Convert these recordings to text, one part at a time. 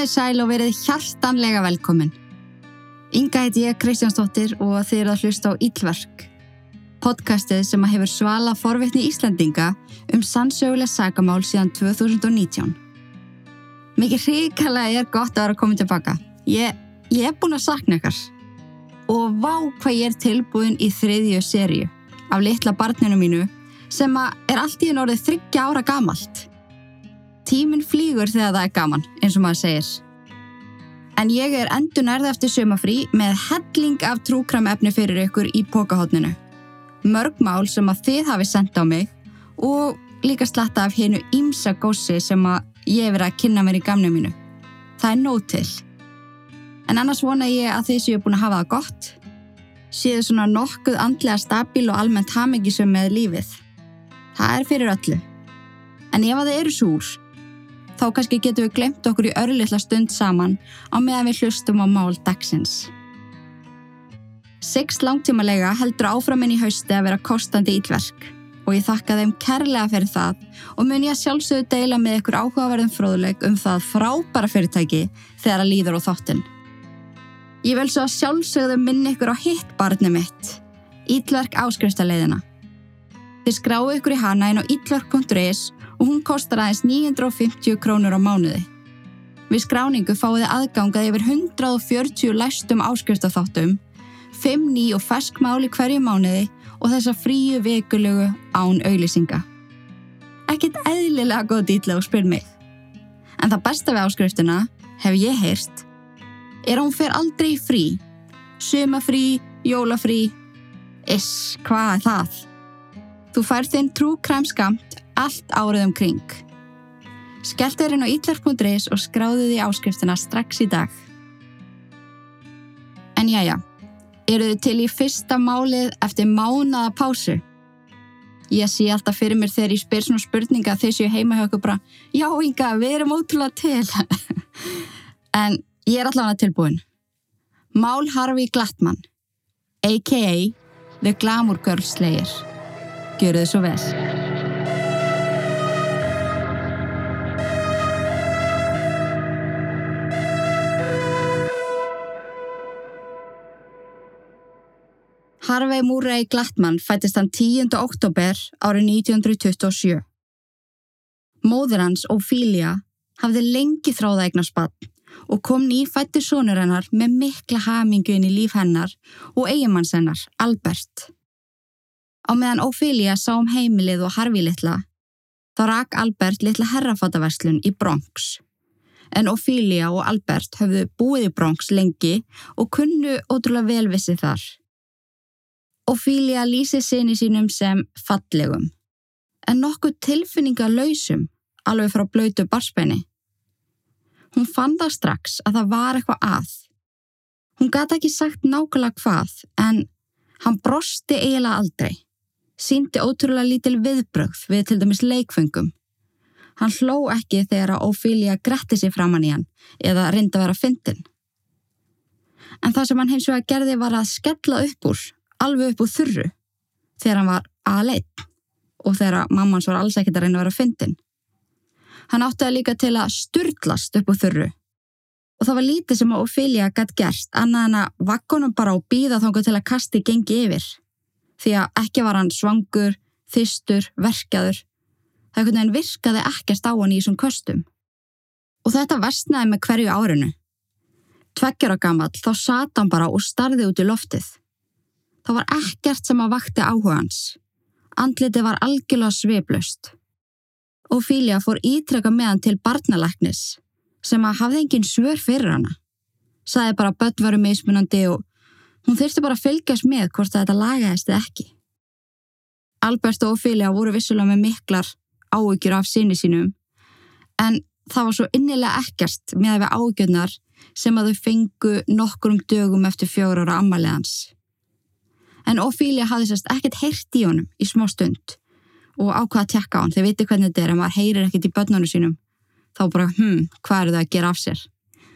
Komið sæl og verið hjartanlega velkomin. Inga heiti ég Kristjánsdóttir og þið eru að hlusta á Íllverk. Podcastið sem að hefur svala forvitni Íslandinga um sannsöguleg sagamál síðan 2019. Mikið hríkalega er gott að vera að koma tilbaka. Ég, ég er búin að sakna ykkar. Og vá hvað ég er tilbúin í þriðju sériu af litla barninu mínu sem að er allt í enn orðið þryggja ára gamalt. Tíminn flýgur þegar það er gaman, eins og maður segir. En ég er endur nærða eftir sömafrí með helling af trúkramefni fyrir ykkur í pókahotninu. Mörg mál sem að þið hafi sendt á mig og líka slatta af hennu ímsa gósi sem að ég hef verið að kynna mér í gamnu mínu. Það er nóg til. En annars vona ég að þið séu búin að hafa það gott. Séu svona nokkuð andlega stabíl og almennt hamingisum með lífið. Það er fyrir öllu. En ef að þið eru súr, þá kannski getum við glemt okkur í örlittla stund saman á meðan við hlustum á mál dagsins. Six langtímalega heldur áframinn í hausti að vera kostandi ílverk og ég þakka þeim kærlega fyrir það og mun ég að sjálfsögðu deila með ykkur áhugaverðum fróðuleik um það frábæra fyrirtæki þegar að líður á þáttinn. Ég vil svo að sjálfsögðu minna ykkur á hitt barni mitt, Ítlverk áskrifstaleðina. Þið skráu ykkur í hana inn á ítlverk.is og hún kostar aðeins 950 krónur á mánuði. Við skráningu fáið þið aðgangað yfir 140 læstum áskriftatháttum, 5 ný og fersk máli hverju mánuði og þessa fríu vekulegu án auðlýsinga. Ekkert eðlilega góð dýtla og spyr mig. En það besta við áskriftina, hef ég heyrst, er að hún fer aldrei frí. Sumafrí, jólafrí, iss, hvað er það? Þú fær þinn trú kræmskamt allt árið um kring. Skellt er inn á ítlark.is og skráðu því áskriftina strax í dag. En já, já, eru þið til í fyrsta málið eftir mánaða pásu? Ég sé alltaf fyrir mér þegar ég spyr svona spurninga ég heima hjá okkur bara Já, Inga, við erum ótrúlega til. en ég er allavega tilbúin. Mál Harfi Glattmann, a.k.a. The Glamour Girl Slayer. Gjöru þið svo vel. Harvey Murray Glattmann fættist hann 10. oktober árið 1927. Móður hans, Ophelia, hafði lengi þráða eignar spann og kom nýfætti sónur hennar með mikla hamingu inn í líf hennar og eigimanns hennar, Albert. Á meðan Ophelia sá um heimilið og Harvey litla, þá rak Albert litla herrafattaverslun í Bronx. En Ophelia og Albert höfðu búið í Bronx lengi og kunnu ótrúlega velvissi þar. Ophelia lýsi sinni sínum sem fallegum, en nokkuð tilfinninga lausum alveg frá blöytu barspenni. Hún fann það strax að það var eitthvað að. Hún gata ekki sagt nákvæmlega hvað, en hann brosti eiginlega aldrei. Sýndi ótrúlega lítil viðbrögð við til dæmis leikfengum. Hann hló ekki þegar að Ophelia gretti sig framann í hann eða reyndi að vera fyndin. En það sem hann hins vegar gerði var að skella upp úr alveg upp úr þurru þegar hann var aðleitt og þegar mammans var alls ekkert að reyna að vera fyndin. Hann átti að líka til að sturdlast upp úr þurru og það var lítið sem að Ophelia gætt gerst annað en að vakkonum bara á býða þángu til að kasti gengi yfir því að ekki var hann svangur, þystur, verkaður. Það einhvern veginn virkaði ekkert á hann í þessum köstum. Og þetta vestnaði með hverju árinu. Tveggjara gammal þá sat hann bara og starði út í loftið. Það var ekkert sem að vakti áhuga hans. Andliti var algjörlega sveiblust. Ophelia fór ítreka með hann til barnalæknis sem að hafði engin svör fyrir hana. Saði bara börn varu meðsmunandi og hún þurfti bara að fylgjast með hvort þetta lagaðist eða ekki. Albert og Ophelia voru vissulega með miklar áhugjur af sinni sínum en það var svo innilega ekkert með að við áhugjurnar sem að þau fengu nokkur um dögum eftir fjóra ára ammaliðans. En Ophelia hafði sérst ekkert heyrt í honum í smá stund og ákvaða að tekka á hann. Þeir viti hvernig þetta er, en maður heyrir ekkert í börnunum sínum. Þá bara, hm, hvað eru það að gera af sér?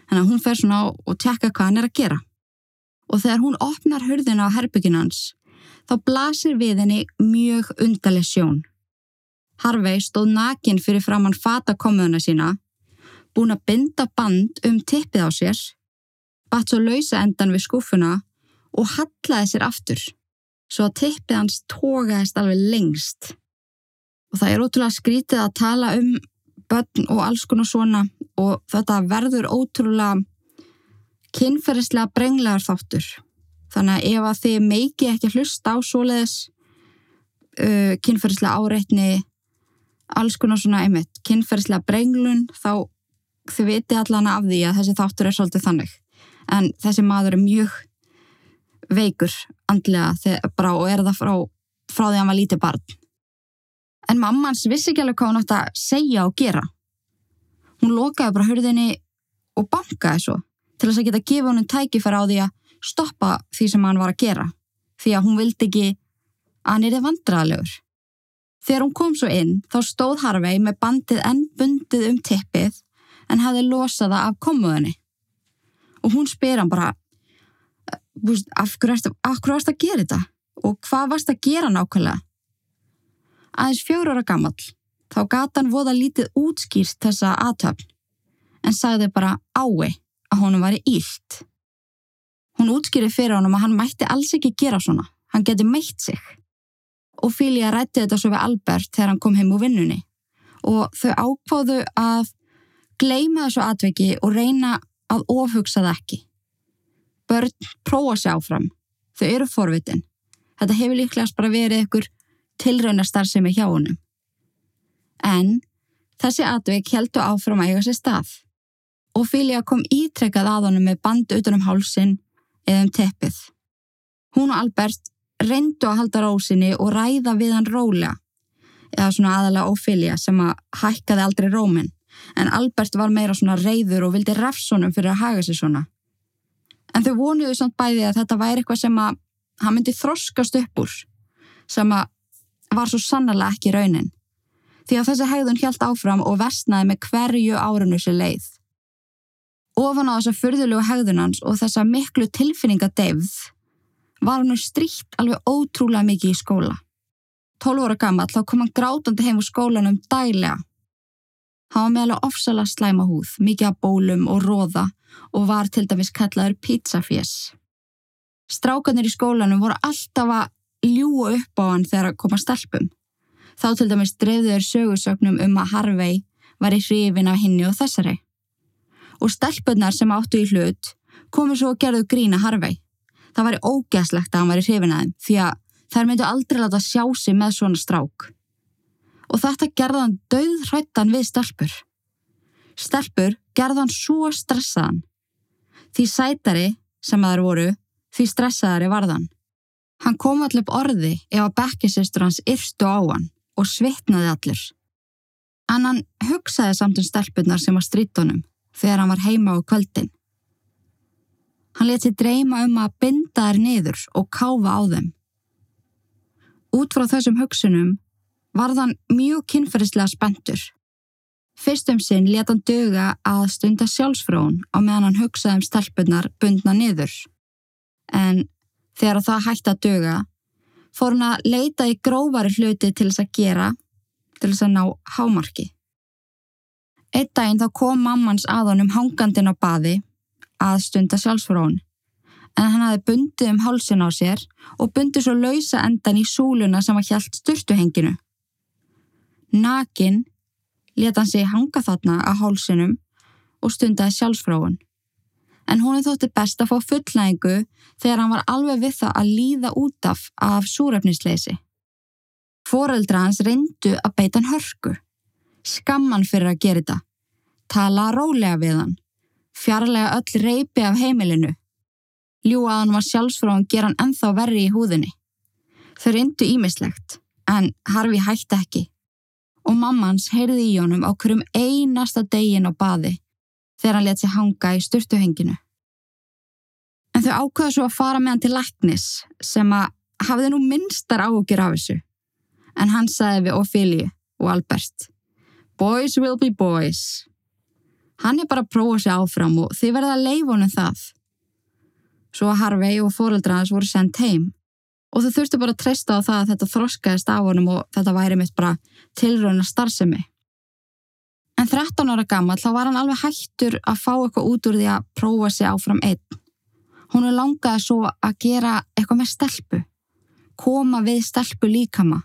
Þannig að hún fer svona á og tekka hvað hann er að gera. Og þegar hún opnar hörðina á herbyggin hans, þá blasir við henni mjög undarleg sjón. Harvey stóð nakin fyrir framann fatakomuðuna sína, búin að binda band um tippið á sér, batt svo lausa endan við skúfuna og hallaði sér aftur, svo að tippið hans tókaðist alveg lengst. Og það er ótrúlega skrítið að tala um börn og alls konar svona og þetta verður ótrúlega kynferðislega brenglegar þáttur. Þannig að ef að þið meiki ekki hlusta á svoleiðis uh, kynferðislega áreitni, alls konar svona einmitt, kynferðislega brenglun, þá þið viti allan af því að þessi þáttur er svolítið þannig. En þessi maður er mjög veikur andlega þegar, bara, og er það frá, frá því að hann var lítið barn. En mammans vissi ekki alveg hvað hún átt að segja og gera. Hún lokaði bara hörðinni og bankaði svo til þess að geta gefa honum tækifæra á því að stoppa því sem hann var að gera því að hún vildi ekki að hann er vandraðalegur. Þegar hún kom svo inn þá stóð Harvey með bandið enn bundið um tippið en hafði losað það af komuðinni. Og hún spyr hann bara af hverju varst að gera þetta og hvað varst að gera nákvæmlega? Aðeins fjóru ára gammal þá gata hann voða lítið útskýrt þessa aðtöfn en sagði bara ái að honum væri ílt. Hún útskýri fyrir honum að hann mætti alls ekki gera svona, hann geti meitt sig. Og Fília rætti þetta svo við Albert þegar hann kom heim úr vinnunni og þau ákváðu að gleima þessu atveki og reyna að ofhugsa það ekki. Börn prófa sér áfram, þau eru forvitin. Þetta hefur líklegast bara verið ykkur tilraunastar sem er hjá honum. En þessi atvek heldu áfram að eiga sér stað. Ophelia kom ítrekkað að honum með bandu utan um hálsin eða um teppið. Hún og Albert reyndu að halda rósinni og ræða við hann rólega, eða svona aðalega Ophelia sem að hækkaði aldrei rómin, en Albert var meira svona reyður og vildi refsonum fyrir að haga sig svona. En þau vonuðu samt bæði að þetta væri eitthvað sem að hann myndi þroskast upp úr, sem að var svo sannlega ekki raunin. Því að þessi hegðun hjælt áfram og vestnaði með hverju árunu sér leið. Ofan á þessa förðulegu hegðunans og þessa miklu tilfinningadeyfð var hann stríkt alveg ótrúlega mikið í skóla. 12 óra gammal þá kom hann grátandi heim úr skólanum dælega. Hann var meðal ofsala slæma húð, mikið af bólum og róða og var til dæmis kallaður pizzafjess. Strákanir í skólanum voru alltaf að ljúa upp á hann þegar að koma stelpum. Þá til dæmis drefður sögursögnum um að Harvey var í hrifin af hinni og þessari og stelpunar sem áttu í hlut komu svo og gerðu grína Harvey. Það væri ógæslegt að hann væri hrifin að þeim því að þær myndu aldrei láta sjá sig með svona strák. Og þetta gerðan döð hrættan við stelpur. Stelpur gerðan svo stressaðan. Því sætari sem þær voru, því stressaðari varðan. Hann kom allir upp orði ef að bekkisistur hans yrstu á hann og svitnaði allir. En hann hugsaði samt um stelpunar sem var strítunum þegar hann var heima á kvöldin. Hann leti dreyma um að binda þær niður og káfa á þeim. Út frá þessum hugsunum var þann mjög kynferðislega spentur. Fyrst um sinn leta hann döga að stunda sjálfsfrón á meðan hann hugsaði um stelpunar bundna niður. En þegar það hætti að döga, fór hann að leita í grófari hluti til þess að gera, til þess að ná hámarki. Eitt daginn þá kom mammans að honum hangandin á baði að stunda sjálfsfrón. En hann hafi bundið um hálsin á sér og bundið svo lausa endan í súluna sem var hjælt styrtuhenginu. Nakin leta hann sig hanga þarna á hálsinum og stundaði sjálfsfróun. En hún er þótti best að fá fullnægingu þegar hann var alveg við það að líða út af af súrefnisleysi. Fóreldra hans reyndu að beita hann hörku skamman fyrir að gera þetta, tala rólega við hann, fjarlæga öll reypi af heimilinu, ljúa að hann var sjálfsfráðan gera hann enþá verri í húðinni. Þau reyndu ímislegt, en Harfi hætti ekki og mammans heyrði í honum á hverjum einasta degin á baði þegar hann let sér hanga í styrtuhenginu. En þau ákvaða svo að fara með hann til læknis sem að hafði nú minnstar ágjur af þessu. En hann sagði við Ophelia og Albert Boys will be boys. Hann er bara að prófa sig áfram og þið verða að leifa honum það. Svo Harvey og fóreldraðans voru sendt heim og þau þurftu bara að treysta á það að þetta þroskaðist á honum og þetta væri mitt bara tilröðna starfsemi. En En 13 ára gammal þá var hann alveg hættur að fá eitthvað út úr því að prófa sig áfram einn. Hún er langaði svo að gera eitthvað með stelpu. Koma við stelpu líkama.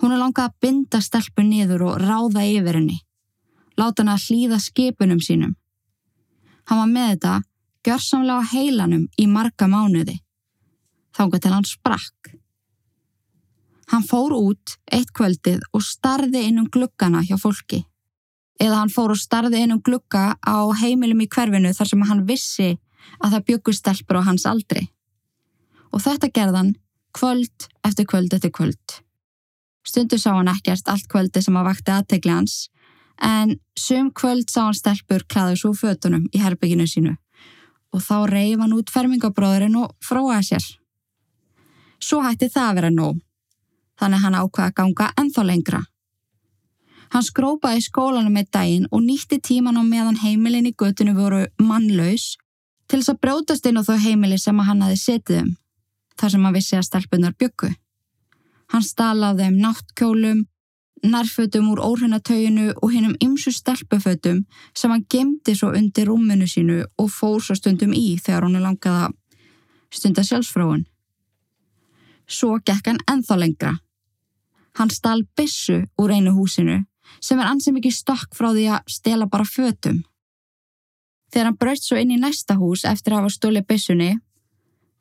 Hún er langaði að binda stelpu niður og ráða yfir henni. Láta hann að hlýða skipunum sínum. Hann var með þetta gjörsamlega heilanum í marga mánuði. Þángu til hann sprakk. Hann fór út eitt kvöldið og starði inn um gluggana hjá fólki. Eða hann fór og starði inn um glugga á heimilum í hverfinu þar sem hann vissi að það byggur stelpur á hans aldri. Og þetta gerðan kvöld eftir kvöld eftir kvöld. Stundu sá hann ekkert allt kvöldi sem að vakti aðtegli hans en sum kvöld sá hann stelpur klæður svo fötunum í herbygginu sínu og þá reyf hann út fermingabróðurinn og fróaði sér. Svo hætti það að vera nóg þannig hann ákvaði að ganga enþá lengra. Hann skrópaði skólanum með daginn og nýtti tíman á meðan heimilin í göttinu voru mannlaus til þess að brótast inn á þau heimili sem hann hafi setið um, þar sem hann vissi að stelpunar byggu. Hann stalaði um náttkjólum, nærfötum úr óhrunatauinu og hinnum ymsu stelpufötum sem hann gemdi svo undir rúmunu sínu og fór svo stundum í þegar hann langaði að stunda sjálfsfráun. Svo gekk hann enþá lengra. Hann stal bissu úr einu húsinu sem er ansið mikið stokk frá því að stela bara fötum. Þegar hann bröst svo inn í næsta hús eftir að hafa stólið bissunni,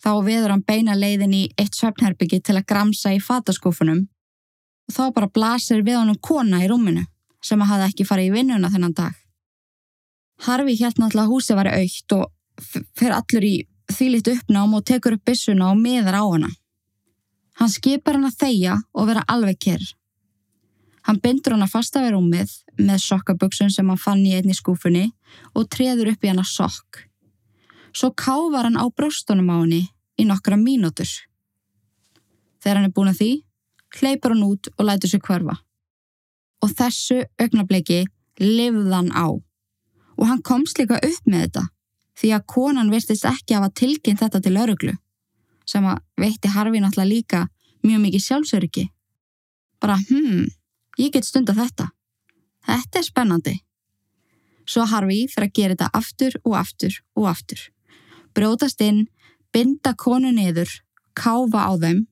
þá veður hann beina leiðin í eitt svefnherbyggi til að gramsa í fataskófunum og þá bara blasir við honum kona í rúminu sem að hafa ekki farið í vinnuna þennan dag. Harfi helt náttúrulega að húsi var aukt og fer allur í þýlitt uppnám og tekur upp bissuna og miðar á hana. Hann skipar hann að þeia og vera alveg kyrr. Hann bindur hann að fasta við rúmið með sokkaböksun sem hann fann í einni skúfunni og treður upp í hann að sokk. Svo kávar hann á brjóstunum á henni í nokkra mínútur. Þegar hann er búin að því, hleypar hann út og lætur sig hverfa. Og þessu augnabliki livðan á. Og hann komst líka upp með þetta því að konan virtist ekki að hafa tilkynnt þetta til öruglu sem að veitti Harfi náttúrulega líka mjög mikið sjálfsöryggi. Bara, hmm, ég get stunda þetta. Þetta er spennandi. Svo Harfi fyrir að gera þetta aftur og aftur og aftur. Brótast inn, binda konu niður, káfa á þeim,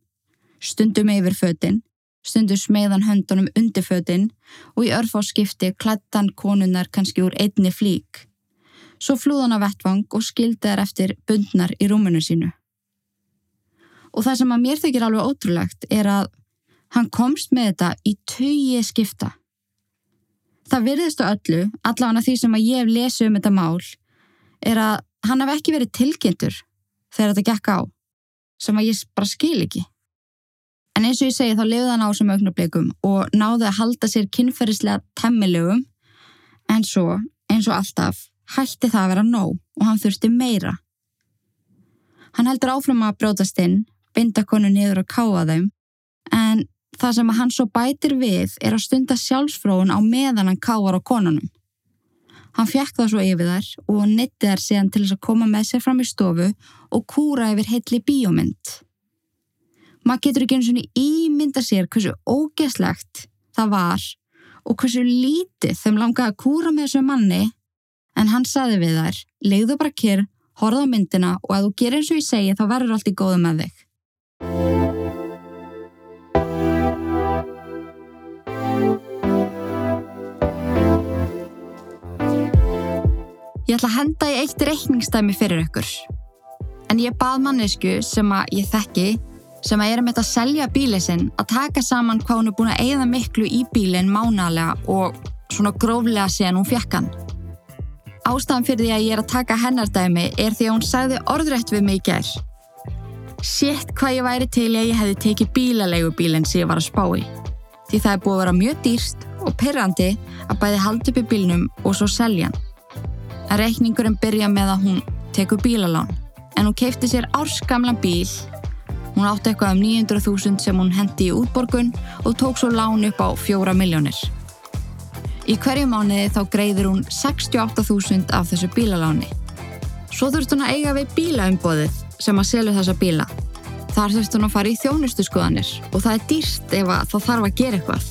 stundum yfir fötinn, stundum smeiðan höndunum undir fötinn og í örfáskipti klættan konunar kannski úr einni flík. Svo flúðan á vettvang og skildaðar eftir bundnar í rúmunu sínu. Og það sem að mér þykir alveg ótrúlegt er að hann komst með þetta í tögi skipta. Það virðist á öllu, allavega því sem að ég hef lesið um þetta mál, er að hann hef ekki verið tilkynntur þegar þetta gekk á, sem að ég bara skil ekki. En eins og ég segi þá lefði hann á sem augnablikum og náði að halda sér kynferðislega temmilögum, en svo, eins og alltaf, hætti það að vera nóg og hann þurfti meira. Hann heldur áfram að brótast inn binda konu niður og káa þeim en það sem hann svo bætir við er að stunda sjálfsfróun á meðan hann káar á konunum. Hann fjekk það svo yfir þær og nitti þær síðan til þess að koma með sér fram í stofu og kúra yfir heitli bíómynd. Maður getur ekki eins og ímynda sér hversu ógeslegt það var og hversu lítið þeim langaði að kúra með þessu manni en hann saði við þær, leiðu bara kyrr, horða á myndina og að þú gerir eins og ég segi þá verður allt í góðu með þig. Ég ætla að henda í eitt reikningstæmi fyrir ykkur. En ég bað mannesku sem að ég þekki, sem að er um þetta að selja bílið sinn, að taka saman hvað hún er búin að eigða miklu í bílinn mánalega og svona gróflega síðan hún fjekk hann. Ástafan fyrir því að ég er að taka hennardæmi er því að hún sagði orðrætt við mig í gerð. Sétt hvað ég væri til að ég hefði tekið bílalegu bílinn sem ég var að spá í. Því það er búið að vera mjög dýrst og perrandi að bæði halda upp í bílnum og svo selja hann. En reikningurinn byrja með að hún tekur bílalán. En hún keipti sér árskamlan bíl. Hún átti eitthvað um 900.000 sem hún hendi í útborgun og tók svo lán upp á 4 miljónir. Í hverju mánuði þá greiður hún 68.000 af þessu bílaláni. Svo þurft hún að eiga við bílaumbóðið sem að selja þessa bíla. Þar þurft hún að fara í þjónustu skoðanir og það er dýrst ef það þarf að gera eitthvað.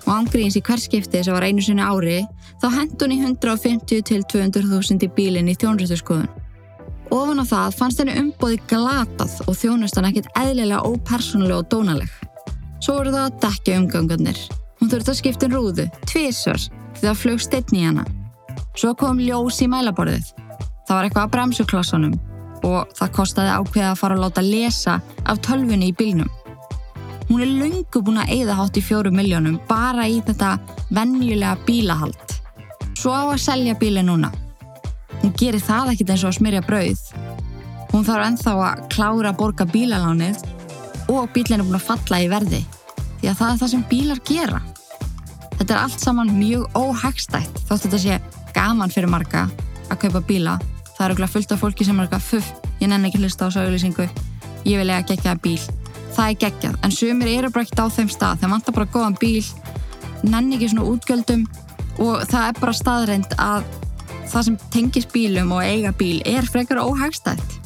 Og ángríns í hverskipti sem var einu sinni ári þá hendt hún í 150 til 200.000 í bílinn í þjónrættuskoðun. Ofan á það fannst henni umbóði glatað og þjónustan ekkit eðlilega ópersonlega og dónaleg. Svo voru það að dekja umgangarnir. Hún þurfti að skipta um rúðu, tvísvar, því það flög steitni í hana. Svo kom ljós í mælaborðið. Það var eitthvað að bremsuklossunum og það kostiði ákveða að fara að láta lesa af tölfunni í bílnum. Hún er lungu búin að eigða hátt í fjóru miljónum bara í þetta vennjulega bílahald. Svo á að selja bíli núna. Hún gerir það ekkit eins og að smyrja brauð. Hún þarf enþá að klára að borga bílalánið og bílinn er búin að falla í verði. Því að það er það sem bílar gera. Þetta er allt saman mjög óhagstætt þótt þetta sé gaman fyrir marga að kaupa bíla. Það er okkur fullt af fólki sem er eitthvað fuff, ég nenni ekki hlusta á sögulýsingu, ég vil eiga gegjaða bíl. Það er geggjað, en sumir eru bara ekkert á þeim stað, þeim vantar bara góðan bíl nenni ekki svona útgjöldum og það er bara staðreind að það sem tengis bílum og eiga bíl er frekar óhagstætt.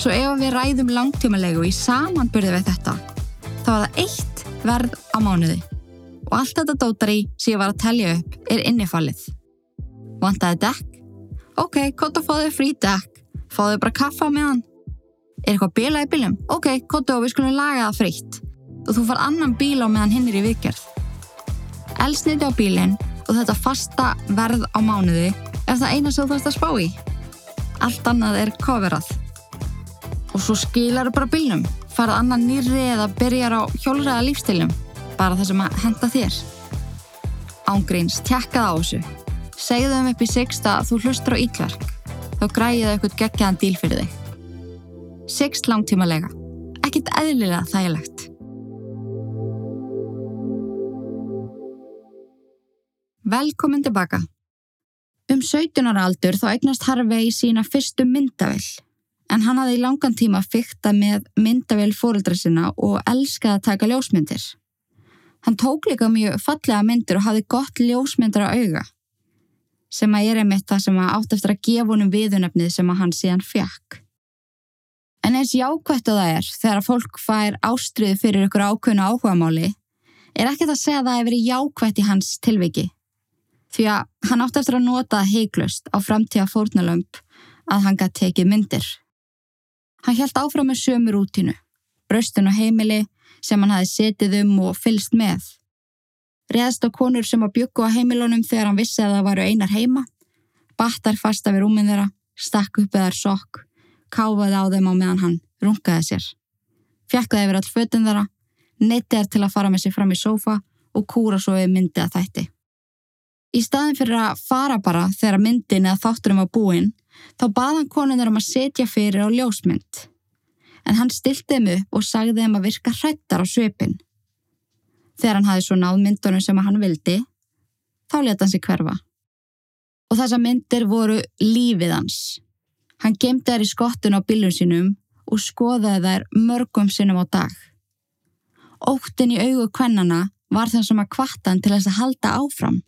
Svo ef við ræðum langtímalegu í samanbyrði við þetta þá er það eitt verð á mánuði. Og allt þetta dótar í sem ég var að telja upp er innifallið Vantaði dekk? Ok, fá þau frí fá þau bara kaffa með hann Er eitthvað bíla í bílum? Ok, kottu og við skulum laga það fritt. Og þú far annan bíl á meðan hinn er í vikjörð. Elsniti á bílinn og þetta fasta verð á mánuði er það eina sem þú þarfst að spá í. Allt annað er coverað. Og svo skilar þú bara bílnum. Farað annan nýri eða byrjar á hjólræða lífstilum. Bara það sem að henda þér. Ángríns, tjekkað á þessu. Segðu þeim upp í sixta að þú hlustur á ítverk. Þá græði þau eitthvað geggjaðan díl fyrir þig. Sixt langtímalega. Ekkit eðlilega þægilegt. Velkomin tilbaka. Um 17 ára aldur þá eignast Harvey sína fyrstu myndavill. En hann hafði í langan tíma fykta með myndavill fóruldra sinna og elskaði að taka ljósmyndir. Hann tók líka mjög fallega myndir og hafði gott ljósmyndir á auga. Sem að er einmitt það sem að átt eftir að gefa honum viðunöfnið sem að hann síðan fjakk. En eins jákvætt að það er þegar fólk fær ástriðu fyrir ykkur ákveðnu áhugamáli er ekkert að segja að það hefur verið jákvætt í hans tilviki. Því að hann átti eftir að nota heiklust á framtíða fórnalömp að hann gæti tekið myndir. Hann held áfram með sömu rútinu, bröstun og heimili sem hann hafi setið um og fylst með. Reðst á konur sem að byggu á heimilunum þegar hann vissi að það varu einar heima, battar fasta við rúmin þeirra, stakk upp eðar sokk káfaði á þeim á meðan hann rungaði sér. Fjakkaði yfir all fötun þara, neytti er til að fara með sér fram í sófa og kúra svo við myndi að þætti. Í staðin fyrir að fara bara þegar myndin eða þátturum var búinn, þá baðan konunir um að setja fyrir á ljósmynd. En hann stilti þeim upp og sagði þeim að virka hrættar á svipin. Þegar hann hafi svo náð myndunum sem hann vildi, þá leta hann sig hverfa. Og þessa myndir voru lífið hans. Hann gemdi þær í skottun á bílun sínum og skoðaði þær mörgum sinnum á dag. Óttin í augu kvennana var það sem að kvarta hann til þess að halda áfram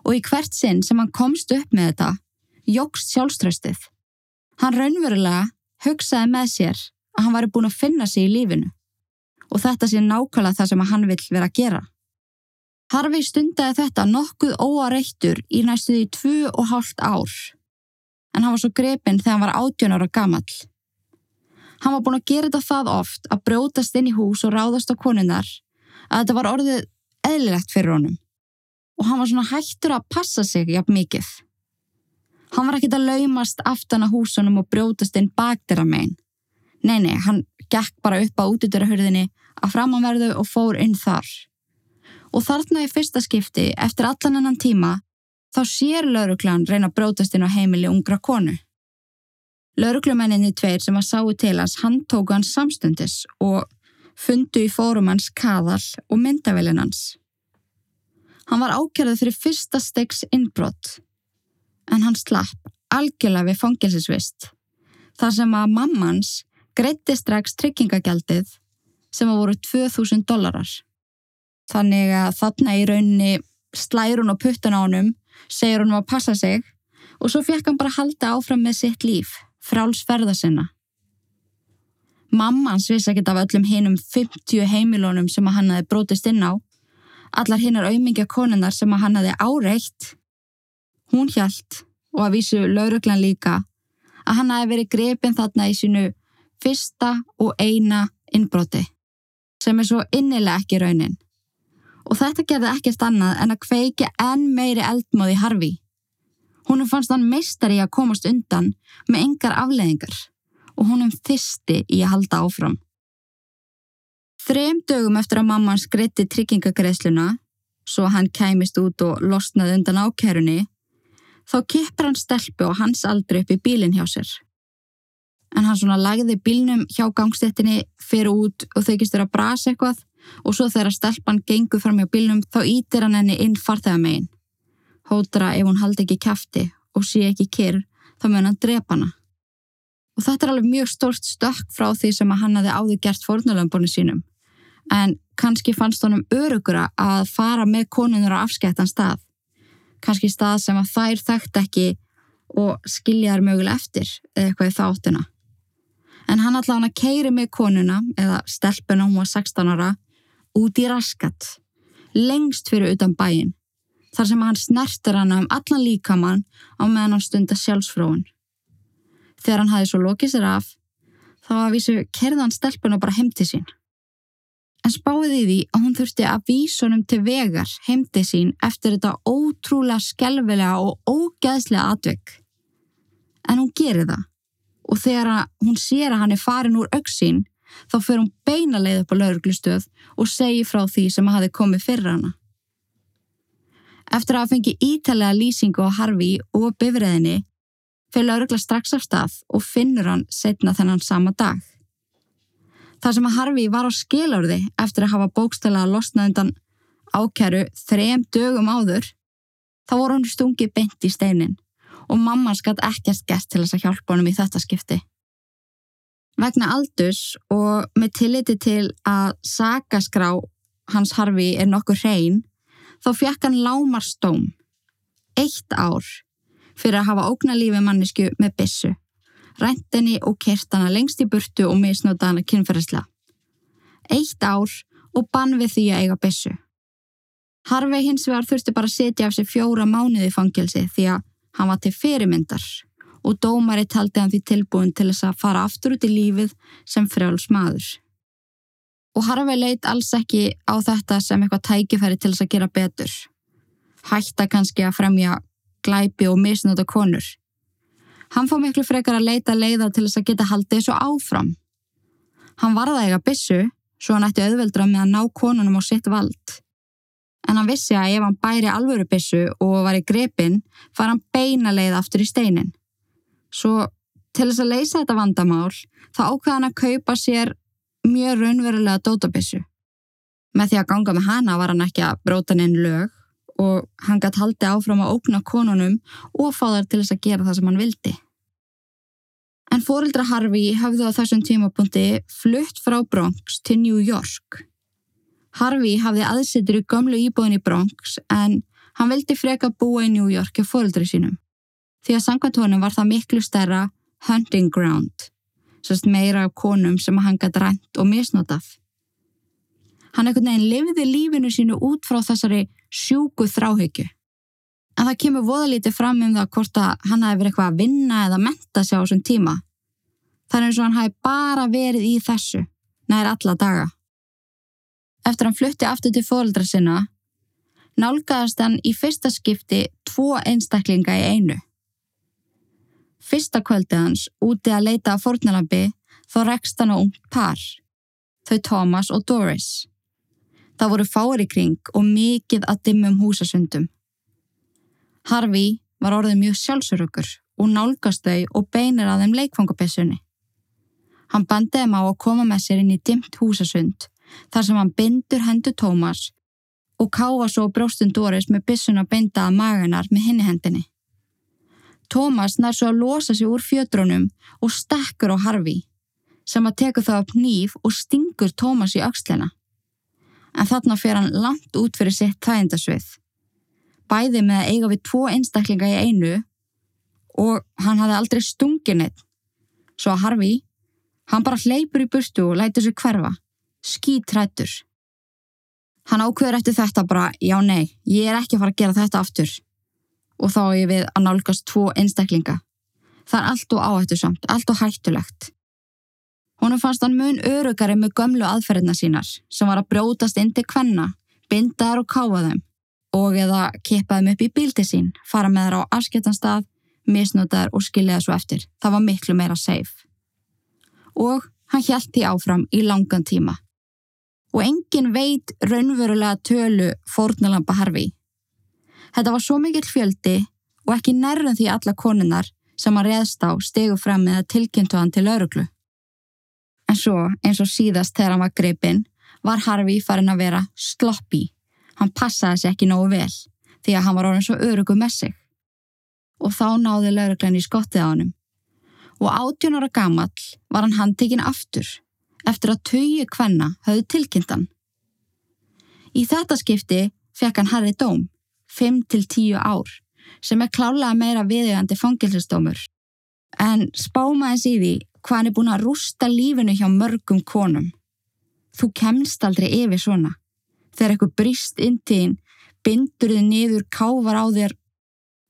og í hvert sinn sem hann komst upp með þetta jógst sjálfströstið. Hann raunverulega hugsaði með sér að hann væri búin að finna sig í lífinu og þetta sé nákvæmlega það sem hann vill vera að gera. Harfi stundaði þetta nokkuð óareittur í næstuði tvu og hálft ár en hann var svo grepinn þegar hann var 18 ára gamall. Hann var búin að gera þetta það oft að brjótast inn í hús og ráðast á konunnar að þetta var orðið eðlilegt fyrir honum og hann var svona hættur að passa sig jafn mikið. Hann var ekkit að laumast aftan að húsunum og brjótast inn bakdera megin. Nei, nei, hann gekk bara upp á útidurahörðinni að framanverðu og fór inn þar. Og þarna í fyrsta skipti, eftir allan ennan tíma, þá sér lauruglan reyna brótast inn á heimili ungra konu. Lauruglumenninni tveir sem að sáu til hans handtóku hans samstundis og fundu í fórum hans kaðal og myndavelin hans. Hann var ákjörðið fyrir fyrsta stegs innbrott en hann slapp algjörlega við fangilsisvist þar sem að mammans greitti strax tryggingagjaldið sem að voru 2000 dólarar. Þannig að þarna í raunni slærun og puttun á honum segir hún að passa sig og svo fekk hann bara halda áfram með sitt líf, frálsferða sinna. Mamma hans vissi ekkert af öllum hinum 50 heimilónum sem hann hefði brótist inn á, Allar hinnar auðmingja konunnar sem að hann hafi áreitt. Hún hjælt og að vísu lauruglan líka að hann hafi verið grepin þarna í sínu fyrsta og eina innbroti sem er svo innilega ekki raunin. Og þetta gerði ekkert annað en að kveiki enn meiri eldmóði Harfi. Húnum fannst hann meistar í að komast undan með engar afleðingar og húnum þysti í að halda áfram. Þrem dögum eftir að mamman skreitti tryggingagreðsluna, svo hann kæmist út og losnaði undan ákerunni, þá kippur hann stelpu og hans aldri upp í bílinn hjá sér. En hann svona lagði bílnum hjá gangstettinni fyrir út og þykist að brasa eitthvað og svo þegar stelpan gengur fram hjá bílnum þá ítir hann henni inn farþegamegin. Hótra ef hún haldi ekki kæfti og sé ekki kyrr þá mun hann drepa hana. Og þetta er alveg mjög stórt stökk frá því sem að hann hafi áður gert fórnulömbunni sínum. En kannski fannst honum örugura að fara með konunur á afskættan stað. Kannski stað sem að þær þekkt ekki og skilja þær möguleg eftir eða eitthvað í þáttina. En hann hann að keiri með konuna, eða stelpuna, hún var 16 ára, út í raskat, lengst fyrir utan bæin, þar sem hann snertir hana um allan líkamann á meðan hann stunda sjálfsfróun. Þegar hann hafi svo lokið sér af, þá að vísu kerði hann stelpuna bara heim til sín. En spáði því að hún þurfti að vísa honum til vegar heim til sín eftir þetta ótrúlega skelvilega og ógeðslega atvegg. En hún gerir það og þegar hún sér að hann er farin úr auksín þá fyrir hún beina leið upp á lauruglustöð og segi frá því sem hafi komið fyrir hana. Eftir að fengi ítalega lýsingu á Harfi og bifræðinni fyrir laurugla strax af stað og finnur hann setna þennan sama dag. Það sem að Harfi var á skilárði eftir að hafa bókstæla að losna undan ákæru þrem dögum áður, þá voru hann stungi beint í steinin og mamma skatt ekkert gert til þess að hjálpa honum í þetta skipti. Vegna aldurs og með tilliti til að sakaskrá hans Harfi er nokkur hrein, þá fjekk hann lámarstóm, eitt ár, fyrir að hafa ógnalífi mannisku með bissu, ræntinni og kertana lengst í burtu og misnóta hana kynferðislega. Eitt ár og bann við því að eiga bissu. Harfi hins vegar þurfti bara að setja af sig fjóra mánuði fangilsi því að Hann var til fyrirmyndar og dómari taldi hann því tilbúin til þess að fara aftur út í lífið sem frjáls maður. Og Harvey leitt alls ekki á þetta sem eitthvað tækifæri til þess að gera betur. Hætta kannski að fremja glæpi og misnóta konur. Hann fóð miklu frekar að leita leiða til þess að geta haldið þessu áfram. Hann varða eiga bissu svo hann ætti auðveldra með að ná konunum á sitt vald en hann vissi að ef hann bæri alvörubissu og var í grepin far hann beina leið aftur í steinin. Svo til þess að leysa þetta vandamál þá ákveða hann að kaupa sér mjög raunverulega dótabissu. Með því að ganga með hana var hann ekki að bróta neinn lög og hann gætt haldi áfram að ókna konunum og fá þar til þess að gera það sem hann vildi. En fórildra Harfi hafði á þessum tímapunkti flutt frá Bronx til New York Harvey hafði aðsettur í gömlu íbúin í Bronx en hann vildi freka búa í New York hjá fóröldri sínum. Því að sangvatónum var það miklu stærra hunting ground, sérst meira af konum sem hann gæti rænt og misnotað. Hann ekkert neginn lifði lífinu sínu út frá þessari sjúku þráhyggju. En það kemur voðalítið fram um það hvort að hann verið eitthvað að vinna eða menta sig á þessum tíma. Það er eins og hann hafi bara verið í þessu, nær alla daga eftir hann flutti aftur til fóldra sinna, nálgæðast hann í fyrsta skipti tvo einstaklinga í einu. Fyrsta kvöldið hans úti að leita að fórnalambi þó rekst hann á ungt par, þau Thomas og Doris. Það voru fári kring og mikið að dimmum húsasundum. Harfi var orðið mjög sjálfsörökur og nálgast þau og beinir að þeim leikfangabessunni. Hann bandiði má að koma með sér inn í dimmt húsasund þar sem hann bindur hendur Tómas og káfa svo bróstun Doris með bissuna bindaða maganar með hinni hendinni. Tómas nær svo að losa sig úr fjödrónum og stekkur á Harfi sem að teku það upp nýf og stingur Tómas í aukslena. En þarna fer hann langt út fyrir sitt þægindasvið. Bæði með að eiga við tvo einstaklinga í einu og hann hafði aldrei stungin eitt. Svo að Harfi, hann bara hleypur í burtu og lætur sig hverfa skítrættur. Hann ákveður eftir þetta bara, já nei, ég er ekki að fara að gera þetta aftur. Og þá er ég við að nálgast tvo einstaklinga. Það er allt og áhættu samt, allt og hættulegt. Húnum fannst hann mun örugari með gömlu aðferðina sínar sem var að brjótast inn til kvenna, binda þær og káfa þeim og eða kippa þeim upp í bílti sín, fara með þær á afskettanstað, misnóta þær og skilja svo eftir. Það var miklu meira safe. Og hann hjælt því áfram í langan tíma. Og engin veit raunverulega tölu fórnalampa harfi. Þetta var svo mikill fjöldi og ekki nærðum því alla konunnar sem hann reðst á stegu fram með að tilkynntu hann til öruglu. En svo, eins og síðast þegar hann var greipinn, var Harfi farin að vera sloppy. Hann passaði sér ekki nógu vel því að hann var orðin svo örugu með sig. Og þá náði lauruglan í skottið á hannum. Og átjónara gamall var hann handtekinn aftur eftir að tögi kvenna höfðu tilkynntan. Í þetta skipti fekk hann Harry dóm, 5-10 ár, sem er klálega meira viðjögandi fangilsistómur. En spámaðins í því hvað hann er búin að rústa lífinu hjá mörgum konum. Þú kemst aldrei yfir svona. Þegar eitthvað brist inn þín, bindur þið niður, kávar á þér,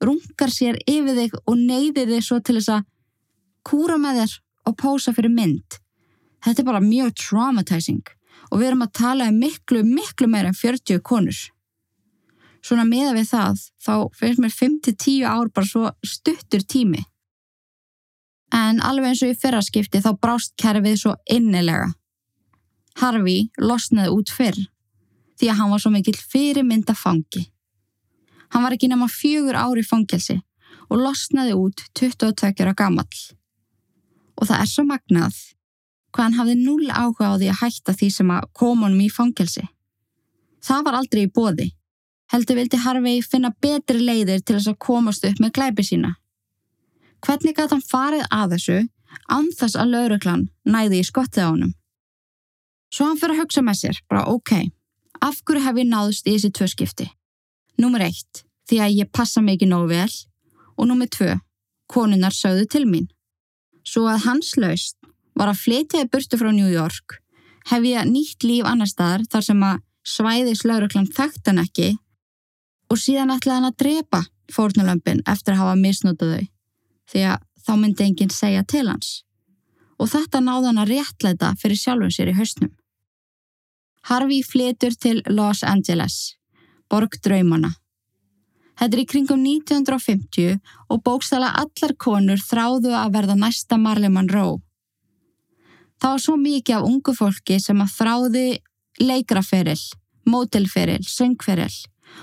rungar sér yfir þig og neyðir þig svo til þess að kúra með þér og pósa fyrir mynd. Þetta er bara mjög traumatizing og við erum að tala um miklu, miklu meira en 40 konur. Svona meða við það, þá finnst mér 5-10 ár bara svo stuttur tími. En alveg eins og í fyrraskipti þá brást kerfið svo innilega. Harfi losnaði út fyrr því að hann var svo mikill fyrirmynda fangi. Hann var ekki nema fjögur ári fangelsi og losnaði út 22 ára gamall. Og það er svo magnað hvað hann hafði null áhuga á því að hætta því sem að koma honum í fangelsi. Það var aldrei í bóði. Heldur vildi Harfi finna betri leiðir til þess að komast upp með glæpi sína. Hvernig gæti hann farið að þessu anþess að lauruglan næði í skottið á honum? Svo hann fyrir að hugsa með sér, bara ok, af hverju hef ég náðust í þessi tvö skipti? Númer eitt, því að ég passa mig ekki nógu vel og númer tvö, konunnar sögðu til mín. Svo að hans laust var að flytjaði burtu frá New York, hef ég nýtt líf annar staðar þar sem að svæðis lauruglan þekkt hann ekki og síðan ætlaði hann að drepa fórnulömpin eftir að hafa misnótað þau því að þá myndi enginn segja til hans. Og þetta náði hann að réttleita fyrir sjálfum sér í hausnum. Harvey flytur til Los Angeles, borg draumana. Þetta er í kringum 1950 og bókstala allar konur þráðu að verða næsta Marley Monroe. Það var svo mikið af ungu fólki sem að þráði leikraferil, mótelferil, söngferil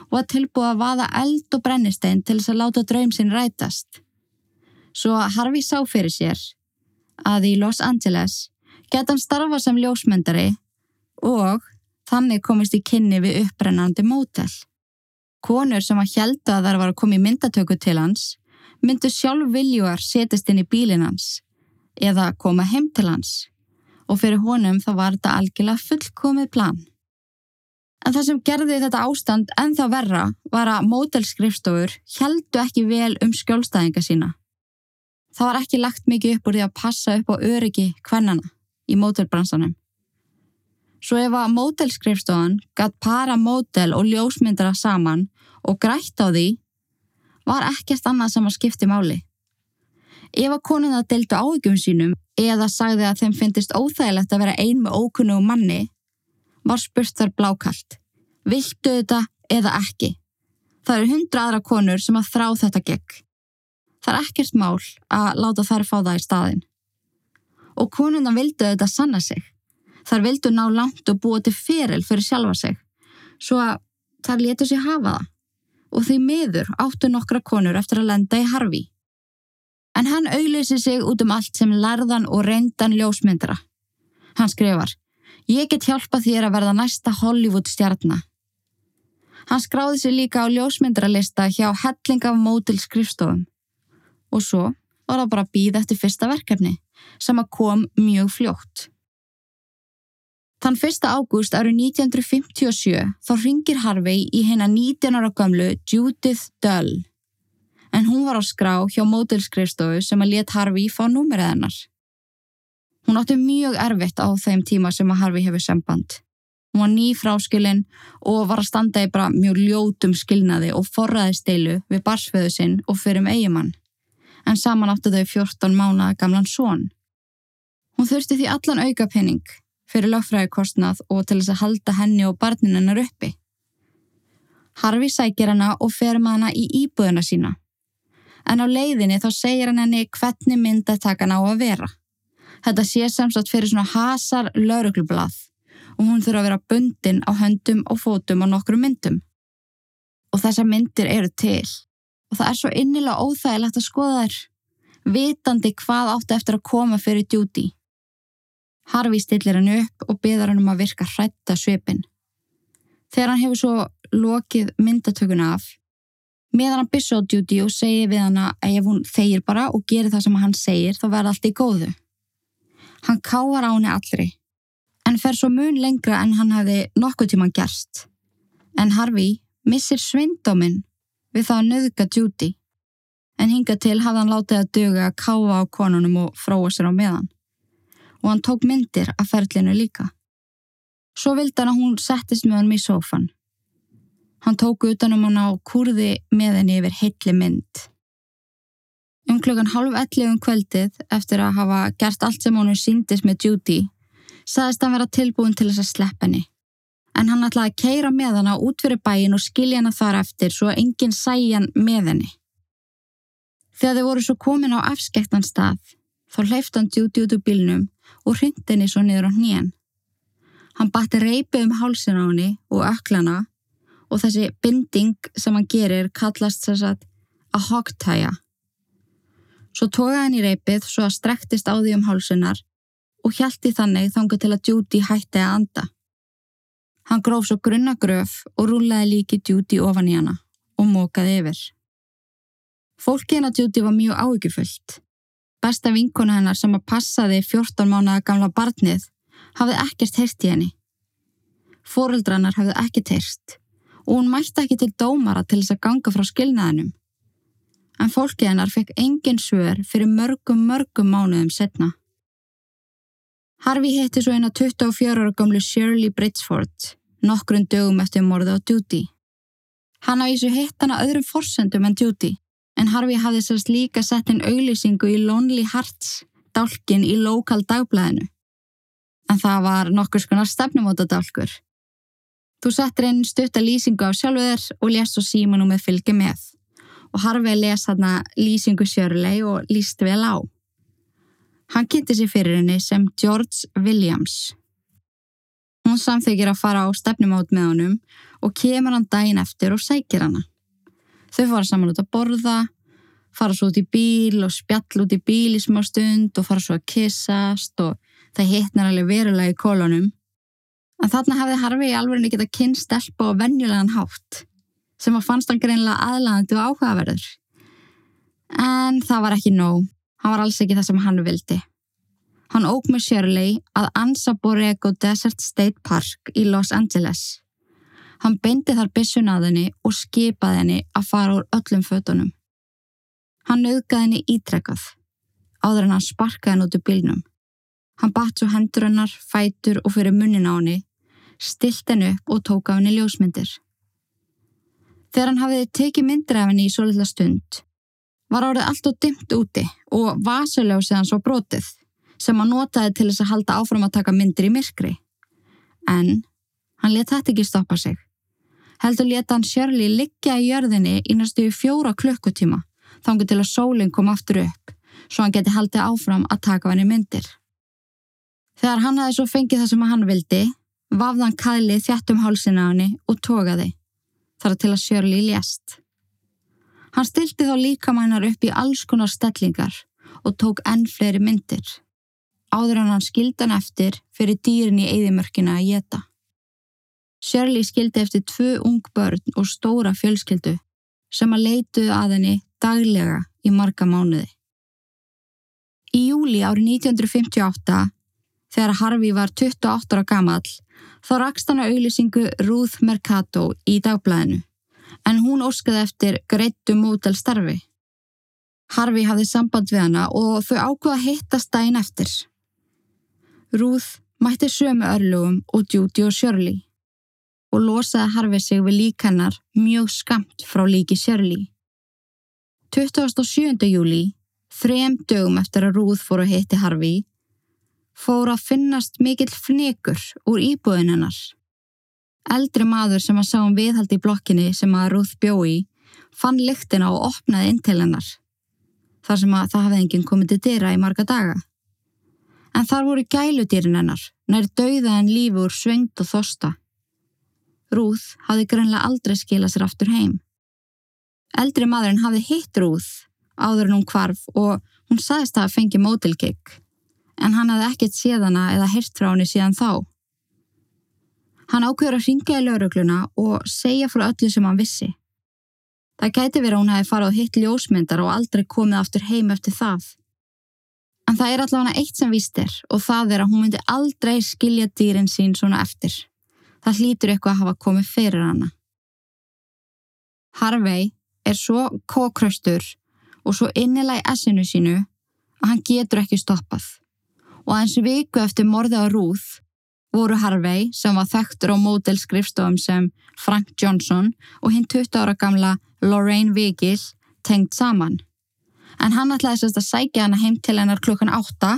og að tilbúa að vaða eld og brennistein til þess að láta draum sinn rætast. Svo Harvey sá fyrir sér að í Los Angeles geta hann starfa sem ljósmyndari og þannig komist í kynni við upprennandi mótel. Konur sem að hjælta að þar var að koma í myndatöku til hans myndu sjálf viljuar setjast inn í bílin hans eða koma heim til hans og fyrir honum þá var þetta algjörlega fullkomið plan. En það sem gerði þetta ástand en þá verra var að mótelskrifstofur heldu ekki vel um skjólstæðinga sína. Það var ekki lagt mikið upp úr því að passa upp á öryggi hvernana í mótelbransanum. Svo ef að mótelskrifstofan gætt para mótel og ljósmyndara saman og grætt á því, var ekkert annað sem að skipti máli. Ef að konuna deltu áhyggjum sínum eða sagði að þeim finnist óþægilegt að vera ein með ókunnu manni, var spurt þar blákallt. Viltu þetta eða ekki? Það eru hundra aðra konur sem að þrá þetta gegn. Það er ekkert mál að láta þær fá það í staðin. Og konuna vildu þetta sanna sig. Þar vildu ná langt og búa til feril fyrir sjálfa sig, svo að þar letu sig hafa það. Og því miður áttu nokkra konur eftir að lenda í harfi. En hann auðlýsi sig út um allt sem lærðan og reyndan ljósmyndara. Hann skrifar, ég get hjálpa þér að verða næsta Hollywood stjarnar. Hann skráði sig líka á ljósmyndralista hjá helling af mótil skrifstofum og svo var það bara að býða eftir fyrsta verkefni sem að kom mjög fljótt. Þann 1. ágúst árið 1957 þá ringir Harvey í hennar 19 ára gamlu Judith Dull en hún var á skrá hjá mótilskrifstofu sem að let Harvey fá númerið hennar. Hún átti mjög erfitt á þeim tíma sem að Harvey hefur samband. Hún var ný fráskilin og var að standa í bara mjög ljótum skilnaði og forraði steilu við barsföðu sinn og fyrir um eigimann. En saman áttu þau 14 mánuða gamlan són. Hún þurfti því allan auka penning fyrir lögfræðikostnað og til þess að halda henni og barninu hennar uppi. Harfi sækir hana og fer með hana í íbúðuna sína. En á leiðinni þá segir hann henni hvernig myndataka ná að vera. Þetta sé samsagt fyrir svona hasar lauruglublað og hún þurfa að vera bundin á höndum og fótum á nokkru myndum. Og þessar myndir eru til og það er svo innilega óþægilegt að skoða þær, vitandi hvað átti eftir að koma fyrir djúti. Harfi stillir hann upp og byðar hann um að virka hrætta svipin. Þegar hann hefur svo lokið myndatökuna af, meðan hann byrsa á djúti og segir við hann að ef hún þeir bara og gerir það sem hann segir þá verða allt í góðu. Hann káar á henni allri en fer svo mun lengra en hann hafi nokkuð tíman gerst. En Harvey missir svindóminn við það að nöðga Judy, en hinga til hafði hann látið að döga að káfa á konunum og fróa sér á meðan. Og hann tók myndir af ferlinu líka. Svo vildi hann að hún settist með hann í sófan. Hann tók utanum hann á kurði með henni yfir heitli mynd. Um klukkan halv ellið um kveldið eftir að hafa gert allt sem honum síndist með Judy saðist hann vera tilbúin til þess að slepp henni. En hann ætlaði að keira með hana út fyrir bæin og skilja hana þar eftir svo að enginn sæja hann með henni. Þegar þau voru svo komin á afskektan stað, þá hleyfti hann djúti út úr bílnum og hryndi henni svo niður á hnén. Hann bætti reypi um hálsin á henni og öklana og þessi binding sem hann gerir kallast þess að að hogtæja. Svo tóða hann í reypið svo að strektist á því um hálsinnar og hjælti þannig þanga til að Judy hætti að anda. Hann gróf svo grunna gröf og rúlaði líki Judy ofan í hana og mókaði yfir. Fólki hennar Judy var mjög áhyggjufullt. Besta vinkona hennar sem að passaði 14 mánuða gamla barnið hafði ekkert heyrst í henni. Fóreldrarnar hafði ekkert heyrst og hún mætti ekki til dómara til þess að ganga frá skilnaðinum. En fólki hennar fekk engin svör fyrir mörgum mörgum mánuðum setna. Harfi hitti svo eina 24 ára gamlu Shirley Bridgeford nokkrun dögum eftir morðu á Duty. Hann hafði svo hitt hana öðrum forsendum en Duty en Harfi hafði sérst líka sett inn auglýsingu í Lonely Hearts dálkin í lokal dagblæðinu. En það var nokkur skonar stefnumóta dálkur. Þú settir inn stutta lýsingu á sjálfuður og lést svo símanum með fylgi með og Harfi les hann lýsingu Shirley og líst vel á. Hann kynnti sér fyrir henni sem George Williams. Hún samþykir að fara á stefnumót með honum og kemur hann daginn eftir og sækir hana. Þau fara saman út að borða, fara svo út í bíl og spjall út í bíl í smá stund og fara svo að kissast og það hittnar alveg verulega í kolonum. En þarna hafði Harfi í alverðinni getað kynst stelpa og venjulegan hátt sem að fannst hann greinlega aðlæðandi og áhugaverður. En það var ekki nóg. Hann var alls ekki það sem hann vildi. Hann óg með Shirley að Ansa Borrego Desert State Park í Los Angeles. Hann beindi þar bissun að henni og skipaði henni að fara úr öllum fötunum. Hann auðgaði henni ítrekkað, áður en hann sparkaði henni út úr bílnum. Hann batt svo hendur hennar, fætur og fyrir munnin á henni, stilt henni upp og tók af henni ljósmyndir. Þegar hann hafiði tekið myndir af henni í svo litla stund, var árið allt og dimt úti og vasuljósið hans var brotið sem hann notaði til þess að halda áfram að taka myndir í myrkri. En hann let þetta ekki stoppa sig. Heldur leta hann Shirley liggja í jörðinni í næstu fjóra klukkutíma þangu til að sólinn kom aftur upp svo hann geti haldið áfram að taka henni myndir. Þegar hann hafi svo fengið það sem hann vildi, vafði hann kælið þjættum hálsina á henni og tókaði þar til að Shirley lést. Hann stilti þá líkamænar upp í alls konar stellingar og tók enn fleiri myndir. Áður hann skildan eftir fyrir dýrin í eigðimörkina að geta. Shirley skildi eftir tvö ung börn og stóra fjölskyldu sem að leituðu að henni daglega í marga mánuði. Í júli árið 1958, þegar Harvey var 28 ára gamall, þá rakst hann á auðlýsingu Ruth Mercado í dagblæðinu en hún óskaði eftir greittu mótel starfi. Harfi hafði samband við hana og þau ákvaða hittast daginn eftir. Ruth mætti sömu örlugum og Judy og Shirley. og losaði Harvey sig við líkennar mjög skamt frá líki Shirley. 27. júli, þrem dögum eftir að Ruth fór að hitti Harvey, fór að finnast mikill fnikur úr íbúðin hennar. Eldri maður sem að sá um viðhald í blokkinni sem að Ruth bjói fann lyktina og opnaði inn til hennar. Þar sem að það hafði enginn komið til dyra í marga daga. En þar voru gæludýrin hennar, nær dauða en lífi úr svengt og þosta. Ruth hafði grönlega aldrei skilað sér aftur heim. Eldri maðurinn hafði hitt Ruth áður en hún kvarf og hún sagðist að fengi mótilgegg, en hann hafði ekkert séðana eða hirt frá henni síðan þá. Hann ákveður að ringa í laurugluna og segja frá öllu sem hann vissi. Það gæti verið að hún hefði farið á hitt ljósmyndar og aldrei komið aftur heim eftir það. En það er allavega eitt sem víst er og það er að hún myndi aldrei skilja dýrin sín svona eftir. Það hlýtur eitthvað að hafa komið fyrir hana. Harvey er svo kókraustur og svo innilega í essinu sínu að hann getur ekki stoppað. Og aðeins viku eftir morði á Ruth voru Harvey sem var þekktur á módelskrifstofum sem Frank Johnson og hinn 20 ára gamla Lorraine Vigil tengt saman. En hann ætlaði sérst að sækja hana heim til hennar klukkan 8,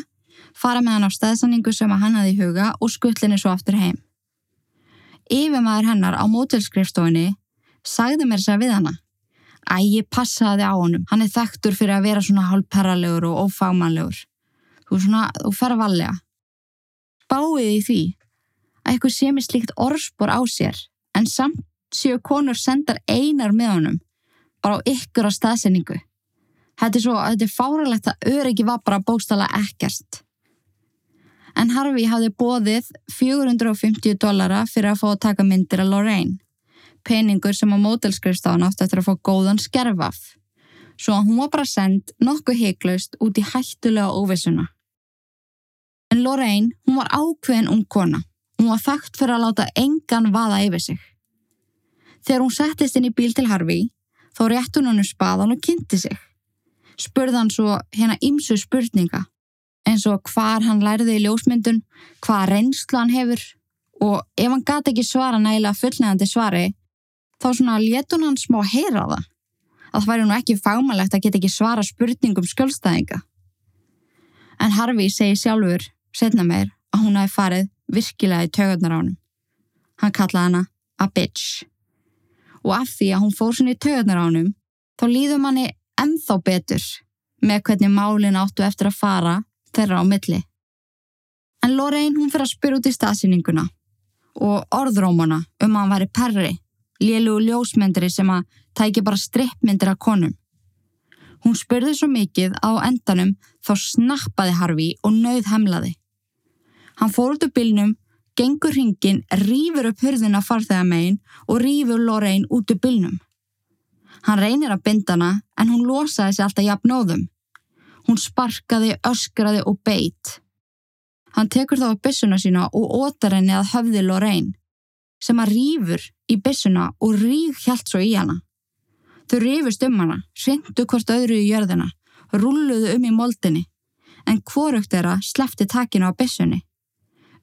fara með hann á stæðsanningu sem hann hafði í huga og skuttlinni svo aftur heim. Yfirmaður hennar á módelskrifstofinni sagði mér sér við hana Æ, ég passaði á honum. Hann er þekktur fyrir að vera svona hálfperralegur og ófagmannlegur. Þú, þú fer að vallega. Báðið í því að eitthvað sé mér slíkt orðspor á sér en samt séu konur sendar einar með honum bara á ykkur á staðsendingu. Þetta er svo að þetta er fáralegt að öryggi var bara bóstala ekkert. En Harfi hafði bóðið 450 dollara fyrir að fá að taka myndir af Lorraine peningur sem að mótelskrifstafan átt eftir að fá góðan skerfaf. Svo að hún var bara sendt nokkuð heiklaust út í hættulega óvissuna. En Lorraine, hún var ákveðin ung kona. Hún var þakkt fyrir að láta engan vaða yfir sig. Þegar hún settist inn í bíl til Harfi, þá rétt hún hannu spaðan og kynnti sig. Spurði hann svo hérna ymsu spurninga, eins og hvar hann læriði í ljósmyndun, hvað reynslu hann hefur og ef hann gati ekki svara nægilega fullnægandi svari, þá svona létun hann smá heyra það. Að það væri nú ekki fagmælegt að geta ekki svara spurningum skjólstæðinga. En Harfi segi sjálfur, setna meir, að hún hafi farið virkilega í tögurnar á hann. Hann kallaði hana a bitch. Og af því að hún fór svona í tögurnar á hann, þá líðum hann ennþá betur með hvernig málin áttu eftir að fara þeirra á milli. En Lorraine hún fyrir að spyrja út í staðsyninguna og orðrómana um að hann væri perri lélugu ljósmyndri sem að tæki bara strippmyndir af konum. Hún spurði svo mikið á endanum þá snappaði Harfi og nauð hemlaði. Hann fór út úr bylnum, gengur hringin, rýfur upp hurðina farþegamegin og rýfur Lorraine út úr bylnum. Hann reynir að bindana en hún losaði sig alltaf jafnóðum. Hún sparkaði, öskraði og beitt. Hann tekur þá upp byssuna sína og ótar henni að höfði Lorraine sem að rýfur í byssuna og ríð hjælt svo í hana. Þau rýfust um hana, svindu hvort öðru í jörðina, rulluðu um í moldinni, en hvorugt þeirra slefti takinu á byssunni.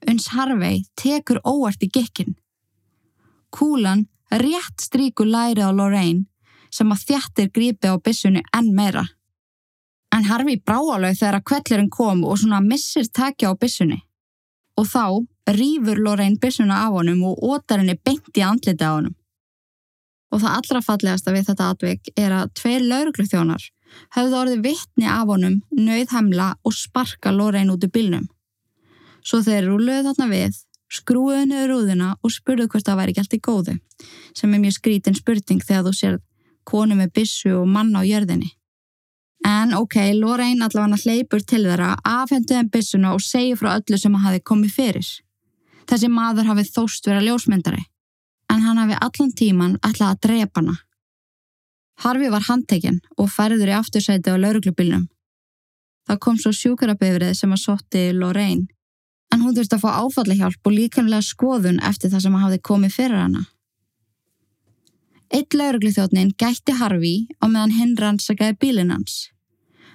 Uns Harvey tekur óvart í gikkin. Kúlan rétt stríkur lærið á Lorraine sem að þjættir grípi á byssunni enn meira. En Harvey bráalög þegar að kvellurinn kom og svona missir takja á byssunni. Og þá rýfur Lorraine byssuna af honum og ótar henni beint í andliti á honum. Og það allra fallegasta við þetta atvik er að tveir laurugluþjónar höfðu orðið vittni af honum, nauðhemla og sparka Lorraine út í bylnum. Svo þeir rúluðu þarna við, skrúuðu niður rúðina og spurðu hvort það væri ekki allt í góðu, sem er mjög skrítin spurning þegar þú sér konu með bissu og mann á jörðinni. En ok, Lorraine allavega hleypur til þeirra, afhenduði henn bissuna og segi frá öllu sem hafi komið fyrir. Þessi maður hafi þóst vera ljósmyndari, en hann hafi allan tíman ætlað að drepa hana. Harfi var handtekinn og færður í aftursæti á lauruglubilnum. Það kom svo sjúkarabifrið sem að sotti Lorraine, en hún þurfti að fá áfallahjálp og líkanlega skoðun eftir það sem hafi komið fyrir hana. Eitt laurugluþjóðnin gætti Harfi á meðan hinn rannsakaði bílinn hans,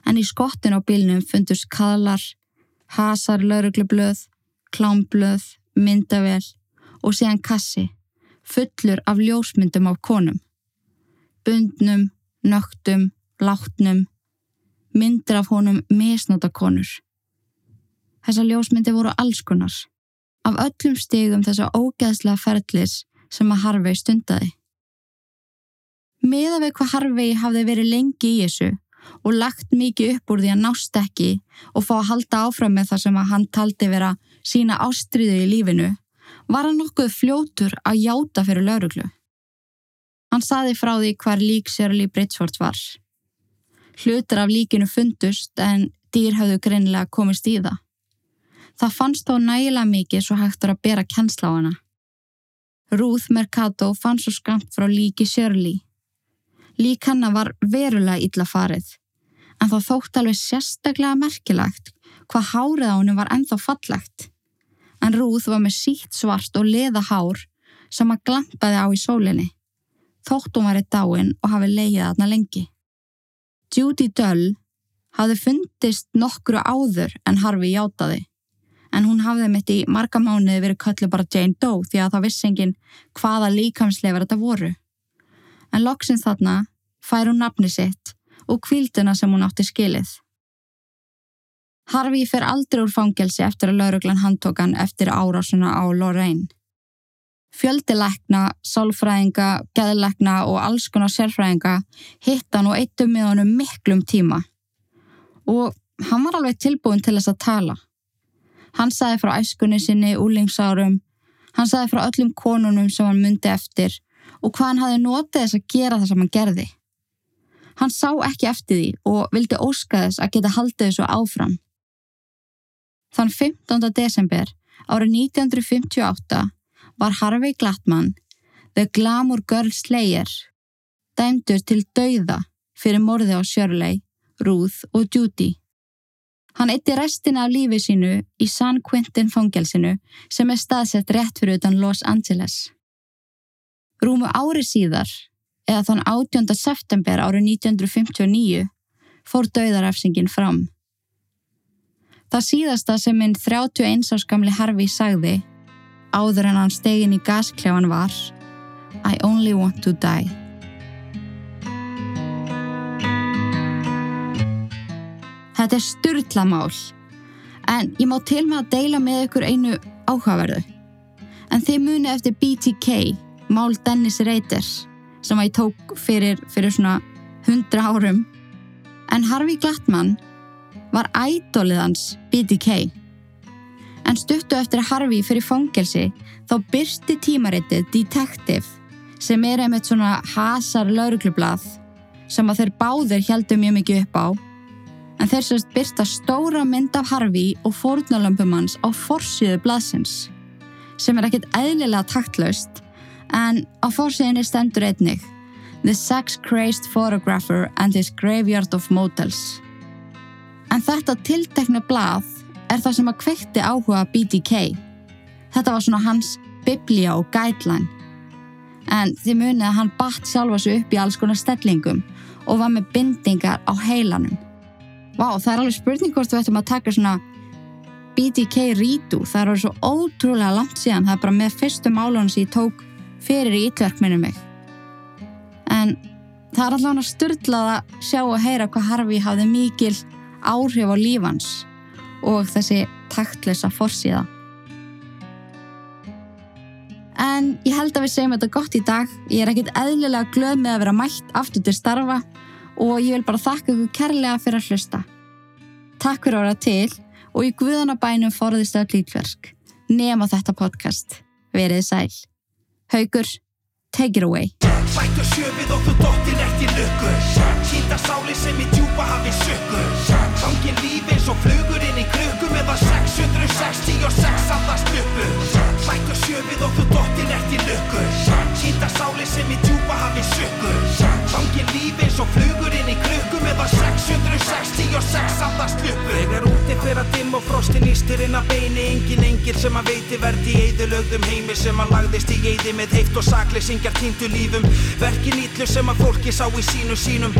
en í skottin á bílnum fundust kaðlar, hasar lauruglublöð, klámblöð myndavel og síðan kassi fullur af ljósmyndum af konum. Bundnum, nögtum, látnum, myndir af honum misnóta konur. Þessar ljósmyndi voru allskunnar, af öllum stigum þessa ógeðslega ferðlis sem að Harvey stundaði. Miða við hvað Harvey hafði verið lengi í þessu og lagt mikið upp úr því að nást ekki og fá að halda áfram með það sem að hann taldi vera sína ástriðu í lífinu, var hann nokkuð fljótur að játa fyrir lauruglu. Hann saði frá því hvar lík Sörli Britsford var. Hlutur af líkinu fundust en dýr hafðu greinilega komist í það. Það fannst þó nægilega mikið svo hægtur að bera kennsla á hana. Ruth Mercado fann svo skamt frá líki Sörli. Lík hanna var verulega illa farið, en þá þótt alveg sérstaklega merkilagt hvað hárið á hennu var enþá fallegt. En Ruth var með sítt svart og leða hár sem að glampaði á í sólinni. Þótt hún var í dáin og hafi leiðið aðna lengi. Judy Dull hafði fundist nokkru áður en Harvey játaði en hún hafði mitt í marga mánuði verið köllu bara Jane Doe því að það vissi engin hvaða líkamsleifar þetta voru. En loksins þarna fær hún nafni sitt og kvilduna sem hún átti skilið. Harvey fer aldrei úr fangelsi eftir að lauruglan handtókan eftir árásuna á Lorraine. Fjöldilegna, sálfræðinga, geðlegna og alls konar sérfræðinga hitt hann og eittum með honum miklum tíma. Og hann var alveg tilbúin til þess að tala. Hann saði frá æskunni sinni, úlingsárum, hann saði frá öllum konunum sem hann myndi eftir og hvað hann hafi notið þess að gera það sem hann gerði. Hann sá ekki eftir því og vildi óska þess að geta haldið þessu áfram. Þann 15. desember árið 1958 var Harvey Glattmann, The Glamour Girl Slayer, dæmdur til dauða fyrir morði á Shirley, Ruth og Judy. Hann eitti restina af lífi sínu í San Quentin fangelsinu sem er staðsett rétt fyrir utan Los Angeles. Rúmu ári síðar, eða þann 18. september árið 1959, fór dauðarafsingin fram. Það síðasta sem minn 31 áskamli Harvey sagði, áður en hann stegin í gaskljáan var I only want to die. Þetta er styrlamál, en ég má til með að deila með ykkur einu áhugaverðu. En þið muni eftir BTK, mál Dennis Reiter, sem að ég tók fyrir, fyrir svona hundra árum. En Harvey Glattmann var ædolið hans BTK. En stuttu eftir Harvey fyrir fangelsi þá byrsti tímaritið Detective sem er einmitt svona hasar lauruglublað sem að þeir báðir heldur mjög mikið upp á en þeir sérst byrsta stóra mynd af Harvey og fórnalömpum hans á forsíðu blaðsins sem er ekkit eðlilega taktlaust en á forsíðinni stendur einnig The Sex-Crazed Photographer and His Graveyard of Motels En þetta tiltekna blað er það sem að kvekti áhuga BDK. Þetta var svona hans biblía og guideline. En þið munið að hann batt sjálfa sig upp í alls konar stellingum og var með bindingar á heilanum. Vá, það er alveg spurning hvort við ættum að taka svona BDK rítu. Það er alveg svo ótrúlega langt síðan. Það er bara með fyrstu málunum sem ég tók fyrir í ytverkminu mig. En það er allavega styrlað að sjá og heyra hvað Harfi hafði mikil áhrif á lífans og þessi taktlösa forsíða. En ég held að við segjum þetta gott í dag. Ég er ekkit eðlilega glöð með að vera mætt aftur til starfa og ég vil bara þakka ykkur kærlega fyrir að hlusta. Takk fyrir að vera til og í Guðanabænum forðist öll lítverk. Nefn á þetta podcast. Verið sæl. Haugur, take it away. Bættu sjöfið og þú dottir eftir lukku Kýta sáli sem í djúpa hafi sökku Gangin lífi eins og flugur inn í krukku Meðan 666 andast uppu Bættu dimm og frostin ístir inn að beini Engin engil sem að veiti verði í eðulögðum heimi Sem að lagðist í eði með heift og sakleysingjar týndu lífum. Verkin ítlu sem að fólki sá í sínu sínum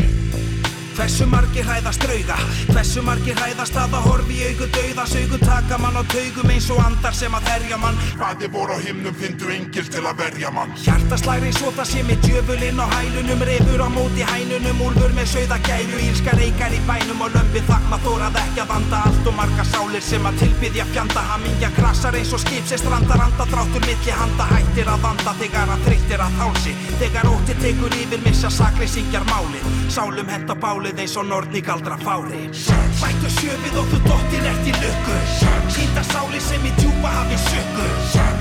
Hversu margir hræðast drauga? Hversu margir hræðast að að horfi í augu dauðas augu taka mann á taugum eins og andar sem að herja mann. Hvaði voru á himnum fyndu engil til að verja mann. Hjartaslæri svo það sé með djöfulinn á hælunum Refur á móti hænunum, úlfur með sögða gæru Ílska reykar í bænum og lömpi þakma þórað ekki að vanda Allt og marga sálir sem að tilbyðja fjanda. Hamingja krasar eins og skip sem strandar anda Dráttur milli handa hættir að vanda Þegar að þreyttir að hálsi. Þegar ótti tekur yfir missa sakri syngjar máli Sálum henda bálið eins og nortni galdra fári. Bættu sjöfið og þú dottir ert í lukku. Sýnda sáli sem í djúpa hafi sökku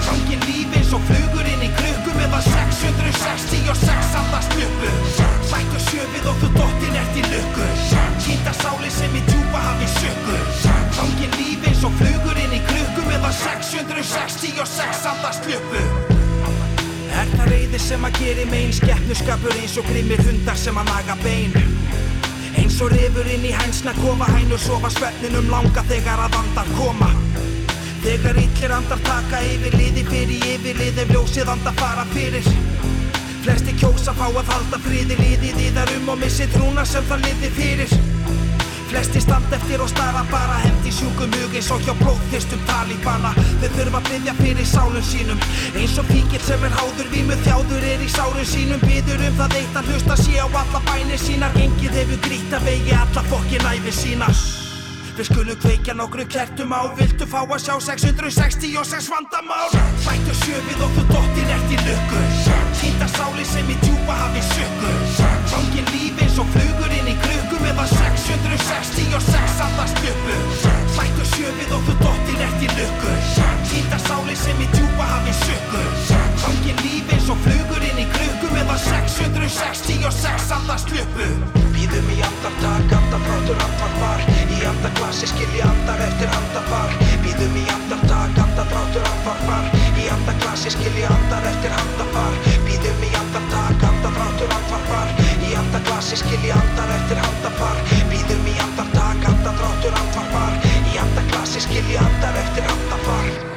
Hangin líf eins og flugur inn í krukku Meðan 666 andast luppu Bættu sjöfið og þú dottir ert í lukku. Sýnda sáli sem í djúpa hafi sökku Hangin líf eins og flugur inn í krukku Meðan 666 andast luppu Er það reyði sem að geri megin Skeppnuskapur eins og grimmir hundar sem að naga bein Eins og rifur inn í hænsna kofa hænur sofa svefninum langa þegar að andar koma. Þegar illir andar taka yfir liði fyrir yfirlið ef ljósið andar fara fyrir. Flesti kjósa fá að halda friði liðið í þar um og missi trúna sem það liði fyrir Flesti stand eftir og stara bara hendi sjúkum hug eins og hjá blóðþyrstum talíbana Þau þurfa að byggja fyrir sálum sínum. Eins og píkill sem er háður vímu þjáður er í sálum sínum. Byður um það eitt að hlusta sé á alla bænir sínar. Engið hefur grýtt að vegi alla fokkin æfi sína. Við skulum kveikja nokkru kertum á. Viltu fá að sjá 666 vandamál? Bættu sjöfið og þú dottir ert í lukku. Týnda sáli sem í djúpa hafi sökku Fangin líf eins og flugur inn í krukku Meðan 666 andast luppu Bættu sjöfið og þú dottir í lukku Týnda sáli sem í djúpa hafi sökku Fangin líf eins og flugur inn í krukku Meðan 666 andast luppu Býðum í andartak, andafrátur, andvarpar Í andaklassi skilji andar eftir handafar. Býðum í andartak, andafrátur, andvarpar Í andaklassi skilji andar eftir handafar. Býðum í andartak, í andaglasi skilji andar eftir handapar. Býðum í andartak, andadráttur andvarpar. Í andaglasi skilji andar eftir handapar.